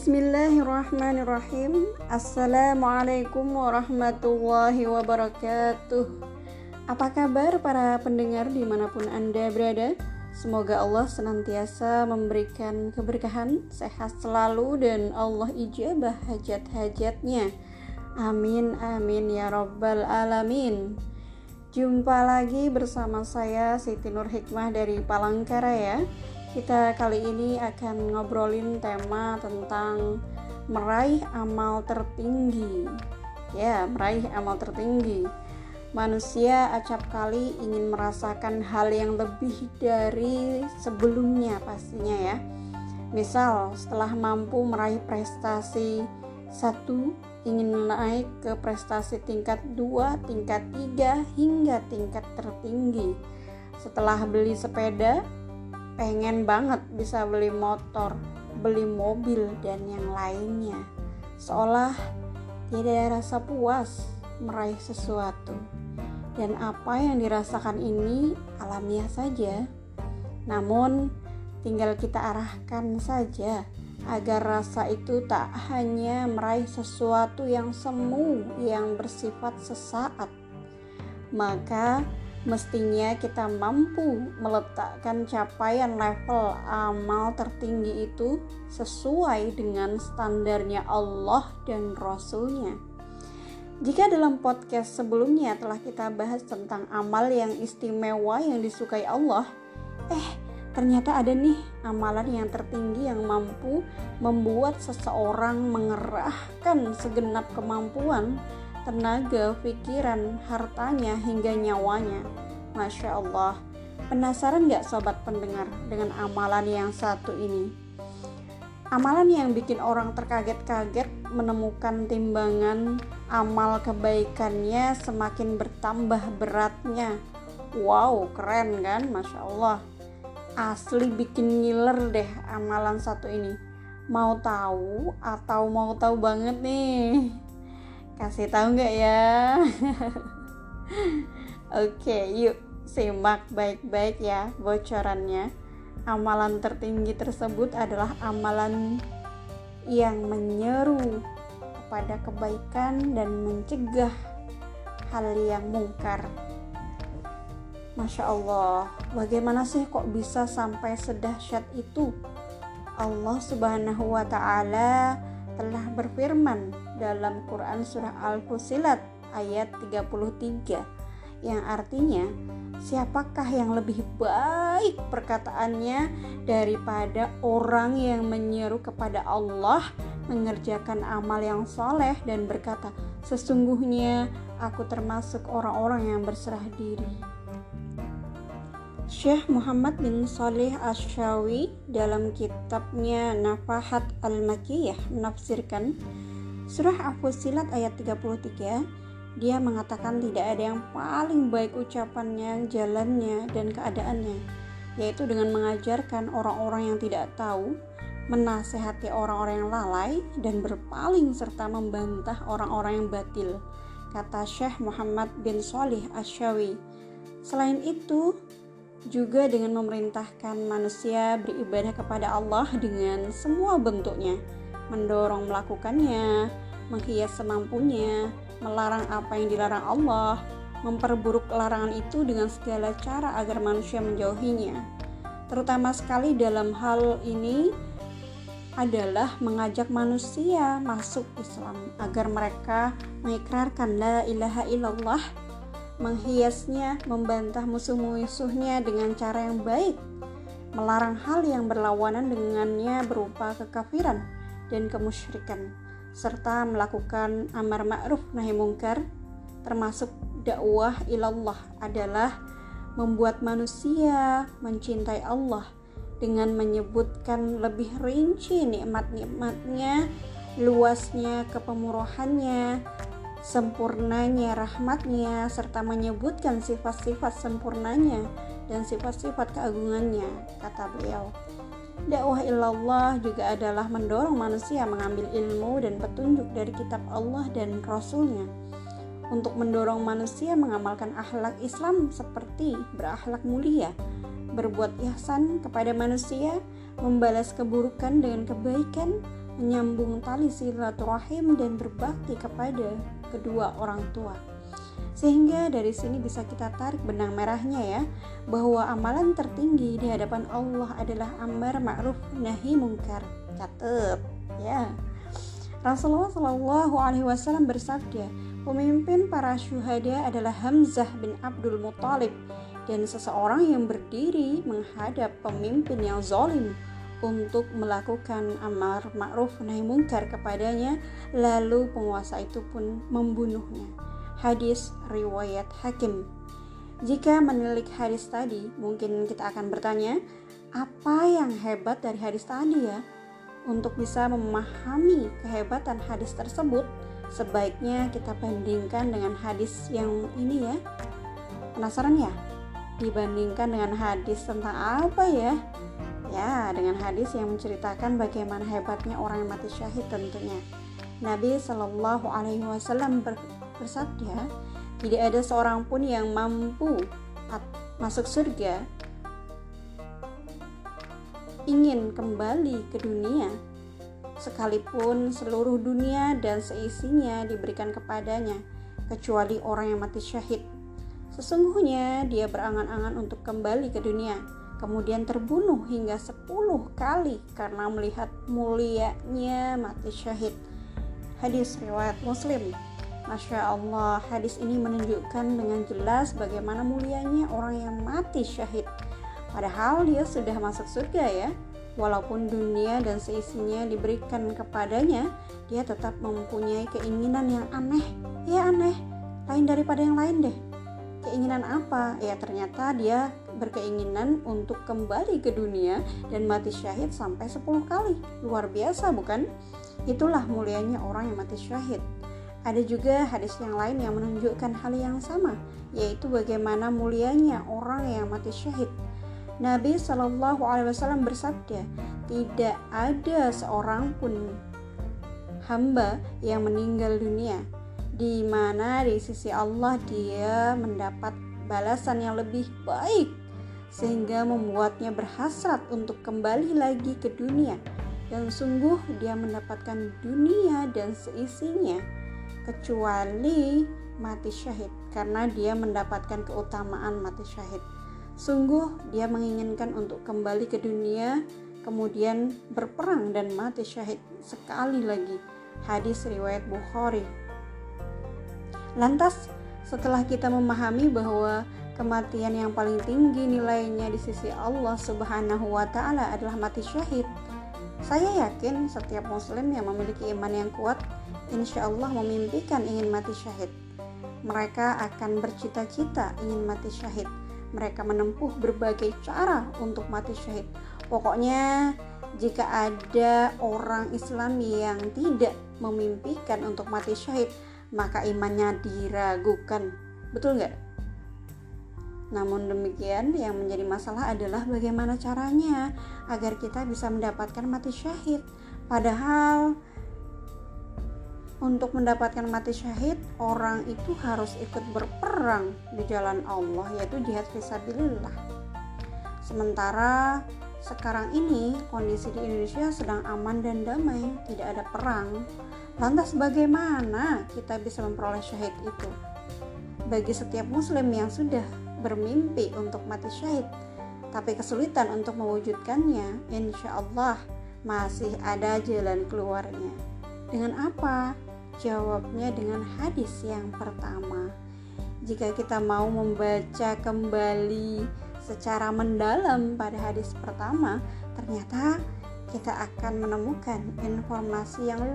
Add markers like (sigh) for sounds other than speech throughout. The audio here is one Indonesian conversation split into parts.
Bismillahirrahmanirrahim. Assalamualaikum warahmatullahi wabarakatuh. Apa kabar para pendengar di mana pun Anda berada? Semoga Allah senantiasa memberikan keberkahan, sehat selalu dan Allah ijabah hajat-hajatnya. Amin amin ya rabbal alamin. Jumpa lagi bersama saya Siti Nur Hikmah dari Palangkaraya kita kali ini akan ngobrolin tema tentang meraih amal tertinggi. Ya, meraih amal tertinggi. Manusia acap kali ingin merasakan hal yang lebih dari sebelumnya pastinya ya. Misal, setelah mampu meraih prestasi satu ingin naik ke prestasi tingkat 2, tingkat 3 hingga tingkat tertinggi. Setelah beli sepeda, pengen banget bisa beli motor, beli mobil, dan yang lainnya. Seolah tidak ada rasa puas meraih sesuatu. Dan apa yang dirasakan ini alamiah saja. Namun, tinggal kita arahkan saja agar rasa itu tak hanya meraih sesuatu yang semu yang bersifat sesaat. Maka, mestinya kita mampu meletakkan capaian level amal tertinggi itu sesuai dengan standarnya Allah dan Rasulnya. Jika dalam podcast sebelumnya telah kita bahas tentang amal yang istimewa yang disukai Allah, eh ternyata ada nih amalan yang tertinggi yang mampu membuat seseorang mengerahkan segenap kemampuan tenaga, pikiran, hartanya, hingga nyawanya. Masya Allah, penasaran gak sobat pendengar dengan amalan yang satu ini? Amalan yang bikin orang terkaget-kaget menemukan timbangan amal kebaikannya semakin bertambah beratnya. Wow, keren kan? Masya Allah. Asli bikin ngiler deh amalan satu ini. Mau tahu atau mau tahu banget nih? Kasih tahu nggak ya? (laughs) Oke, yuk simak baik-baik ya bocorannya. Amalan tertinggi tersebut adalah amalan yang menyeru kepada kebaikan dan mencegah hal yang mungkar. Masya Allah, bagaimana sih kok bisa sampai sedahsyat itu? Allah Subhanahu wa Ta'ala telah berfirman dalam Quran surah Al-Fusilat ayat 33 yang artinya siapakah yang lebih baik perkataannya daripada orang yang menyeru kepada Allah mengerjakan amal yang soleh dan berkata sesungguhnya aku termasuk orang-orang yang berserah diri Syekh Muhammad bin Saleh Asyawi dalam kitabnya Nafahat Al-Makiyah menafsirkan surah Al-Fusilat ayat 33 dia mengatakan tidak ada yang paling baik ucapannya, jalannya, dan keadaannya yaitu dengan mengajarkan orang-orang yang tidak tahu menasehati orang-orang yang lalai dan berpaling serta membantah orang-orang yang batil kata Syekh Muhammad bin Salih Asyawi selain itu juga dengan memerintahkan manusia beribadah kepada Allah dengan semua bentuknya, mendorong melakukannya, menghias semampunya, melarang apa yang dilarang Allah, memperburuk larangan itu dengan segala cara agar manusia menjauhinya. Terutama sekali dalam hal ini adalah mengajak manusia masuk Islam agar mereka mengikrarkan la ilaha illallah menghiasnya, membantah musuh-musuhnya dengan cara yang baik, melarang hal yang berlawanan dengannya berupa kekafiran dan kemusyrikan, serta melakukan amar ma'ruf nahi mungkar, termasuk dakwah ilallah adalah membuat manusia mencintai Allah dengan menyebutkan lebih rinci nikmat-nikmatnya, luasnya kepemurahannya, sempurnanya rahmatnya serta menyebutkan sifat-sifat sempurnanya dan sifat-sifat keagungannya kata beliau. Dakwah ilallah juga adalah mendorong manusia mengambil ilmu dan petunjuk dari kitab Allah dan Rasulnya. Untuk mendorong manusia mengamalkan akhlak Islam seperti berakhlak mulia berbuat ihsan kepada manusia membalas keburukan dengan kebaikan menyambung tali silaturahim dan berbakti kepada kedua orang tua. Sehingga dari sini bisa kita tarik benang merahnya ya, bahwa amalan tertinggi di hadapan Allah adalah amar ma'ruf nahi mungkar. Catet ya. Rasulullah Shallallahu alaihi wasallam bersabda, pemimpin para syuhada adalah Hamzah bin Abdul Muthalib dan seseorang yang berdiri menghadap pemimpin yang zalim untuk melakukan amar ma'ruf nahi mungkar kepadanya lalu penguasa itu pun membunuhnya. Hadis riwayat hakim. Jika menilik hadis tadi mungkin kita akan bertanya apa yang hebat dari hadis tadi ya? Untuk bisa memahami kehebatan hadis tersebut sebaiknya kita bandingkan dengan hadis yang ini ya. Penasaran ya? Dibandingkan dengan hadis tentang apa ya Ya, dengan hadis yang menceritakan bagaimana hebatnya orang yang mati syahid tentunya. Nabi Shallallahu Alaihi Wasallam bersabda, tidak ada seorang pun yang mampu masuk surga ingin kembali ke dunia sekalipun seluruh dunia dan seisinya diberikan kepadanya kecuali orang yang mati syahid sesungguhnya dia berangan-angan untuk kembali ke dunia kemudian terbunuh hingga 10 kali karena melihat mulianya mati syahid. Hadis riwayat Muslim. Masya Allah, hadis ini menunjukkan dengan jelas bagaimana mulianya orang yang mati syahid. Padahal dia sudah masuk surga ya. Walaupun dunia dan seisinya diberikan kepadanya, dia tetap mempunyai keinginan yang aneh. Ya aneh, lain daripada yang lain deh. Keinginan apa? Ya ternyata dia berkeinginan untuk kembali ke dunia dan mati syahid sampai 10 kali. Luar biasa bukan? Itulah mulianya orang yang mati syahid. Ada juga hadis yang lain yang menunjukkan hal yang sama, yaitu bagaimana mulianya orang yang mati syahid. Nabi Shallallahu Alaihi Wasallam bersabda, tidak ada seorang pun hamba yang meninggal dunia di mana di sisi Allah dia mendapat balasan yang lebih baik sehingga membuatnya berhasrat untuk kembali lagi ke dunia. Dan sungguh dia mendapatkan dunia dan seisinya kecuali mati syahid karena dia mendapatkan keutamaan mati syahid. Sungguh dia menginginkan untuk kembali ke dunia kemudian berperang dan mati syahid sekali lagi. Hadis riwayat Bukhari Lantas, setelah kita memahami bahwa kematian yang paling tinggi nilainya di sisi Allah Subhanahu wa taala adalah mati syahid. Saya yakin setiap muslim yang memiliki iman yang kuat insya Allah memimpikan ingin mati syahid. Mereka akan bercita-cita ingin mati syahid. Mereka menempuh berbagai cara untuk mati syahid. Pokoknya jika ada orang Islam yang tidak memimpikan untuk mati syahid, maka imannya diragukan. Betul nggak? Namun demikian, yang menjadi masalah adalah bagaimana caranya agar kita bisa mendapatkan mati syahid. Padahal untuk mendapatkan mati syahid, orang itu harus ikut berperang di jalan Allah, yaitu jihad fisabilillah. Sementara sekarang ini kondisi di Indonesia sedang aman dan damai, tidak ada perang. Lantas bagaimana kita bisa memperoleh syahid itu? Bagi setiap muslim yang sudah bermimpi untuk mati syahid, tapi kesulitan untuk mewujudkannya, insya Allah masih ada jalan keluarnya. Dengan apa? Jawabnya dengan hadis yang pertama. Jika kita mau membaca kembali secara mendalam pada hadis pertama, ternyata kita akan menemukan informasi yang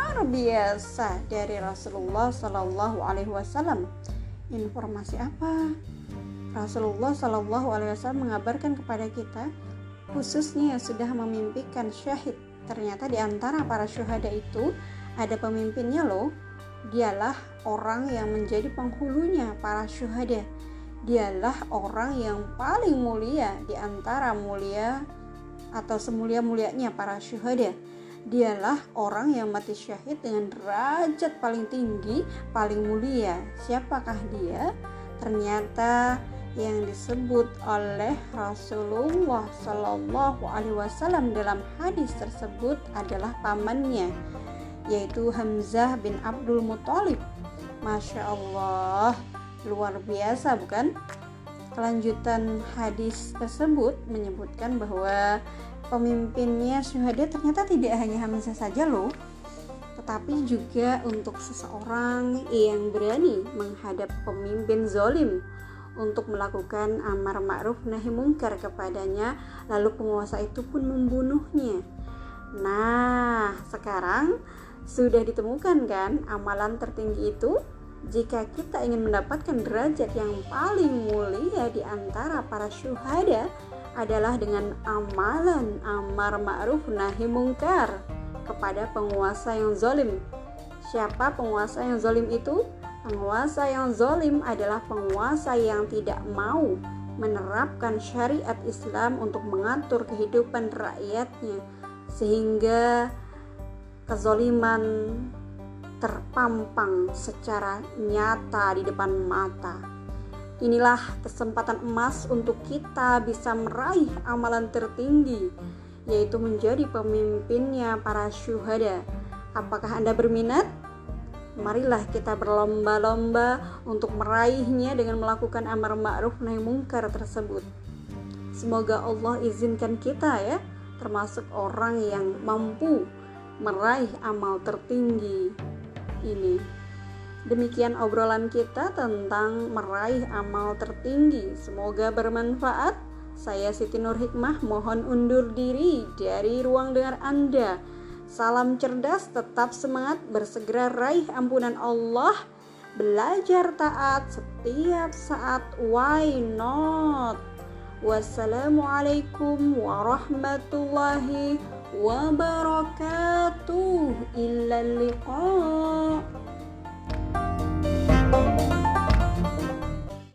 luar biasa dari Rasulullah Shallallahu Alaihi Wasallam. Informasi apa? Rasulullah Shallallahu Alaihi Wasallam mengabarkan kepada kita, khususnya yang sudah memimpikan syahid. Ternyata di antara para syuhada itu ada pemimpinnya loh. Dialah orang yang menjadi penghulunya para syuhada. Dialah orang yang paling mulia di antara mulia atau semulia-mulianya para syuhada. Dialah orang yang mati syahid dengan derajat paling tinggi, paling mulia. Siapakah dia? Ternyata yang disebut oleh Rasulullah Shallallahu Alaihi Wasallam dalam hadis tersebut adalah pamannya, yaitu Hamzah bin Abdul Muthalib. Masya Allah, luar biasa bukan? Kelanjutan hadis tersebut menyebutkan bahwa pemimpinnya syuhada ternyata tidak hanya Hamzah saja loh, tetapi juga untuk seseorang yang berani menghadap pemimpin zolim untuk melakukan amar ma'ruf nahi mungkar kepadanya lalu penguasa itu pun membunuhnya. Nah sekarang sudah ditemukan kan amalan tertinggi itu? Jika kita ingin mendapatkan derajat yang paling mulia di antara para syuhada adalah dengan amalan amar ma'ruf nahi mungkar kepada penguasa yang zalim. Siapa penguasa yang zalim itu? Penguasa yang zalim adalah penguasa yang tidak mau menerapkan syariat Islam untuk mengatur kehidupan rakyatnya sehingga kezoliman terpampang secara nyata di depan mata. Inilah kesempatan emas untuk kita bisa meraih amalan tertinggi, yaitu menjadi pemimpinnya para syuhada. Apakah Anda berminat? Marilah kita berlomba-lomba untuk meraihnya dengan melakukan amar ma'ruf nahi mungkar tersebut. Semoga Allah izinkan kita ya, termasuk orang yang mampu meraih amal tertinggi ini. Demikian obrolan kita tentang meraih amal tertinggi. Semoga bermanfaat. Saya Siti Nur Hikmah mohon undur diri dari ruang dengar Anda. Salam cerdas, tetap semangat, bersegera raih ampunan Allah. Belajar taat setiap saat, why not? Wassalamualaikum warahmatullahi wabarakatuh. Illa liqa.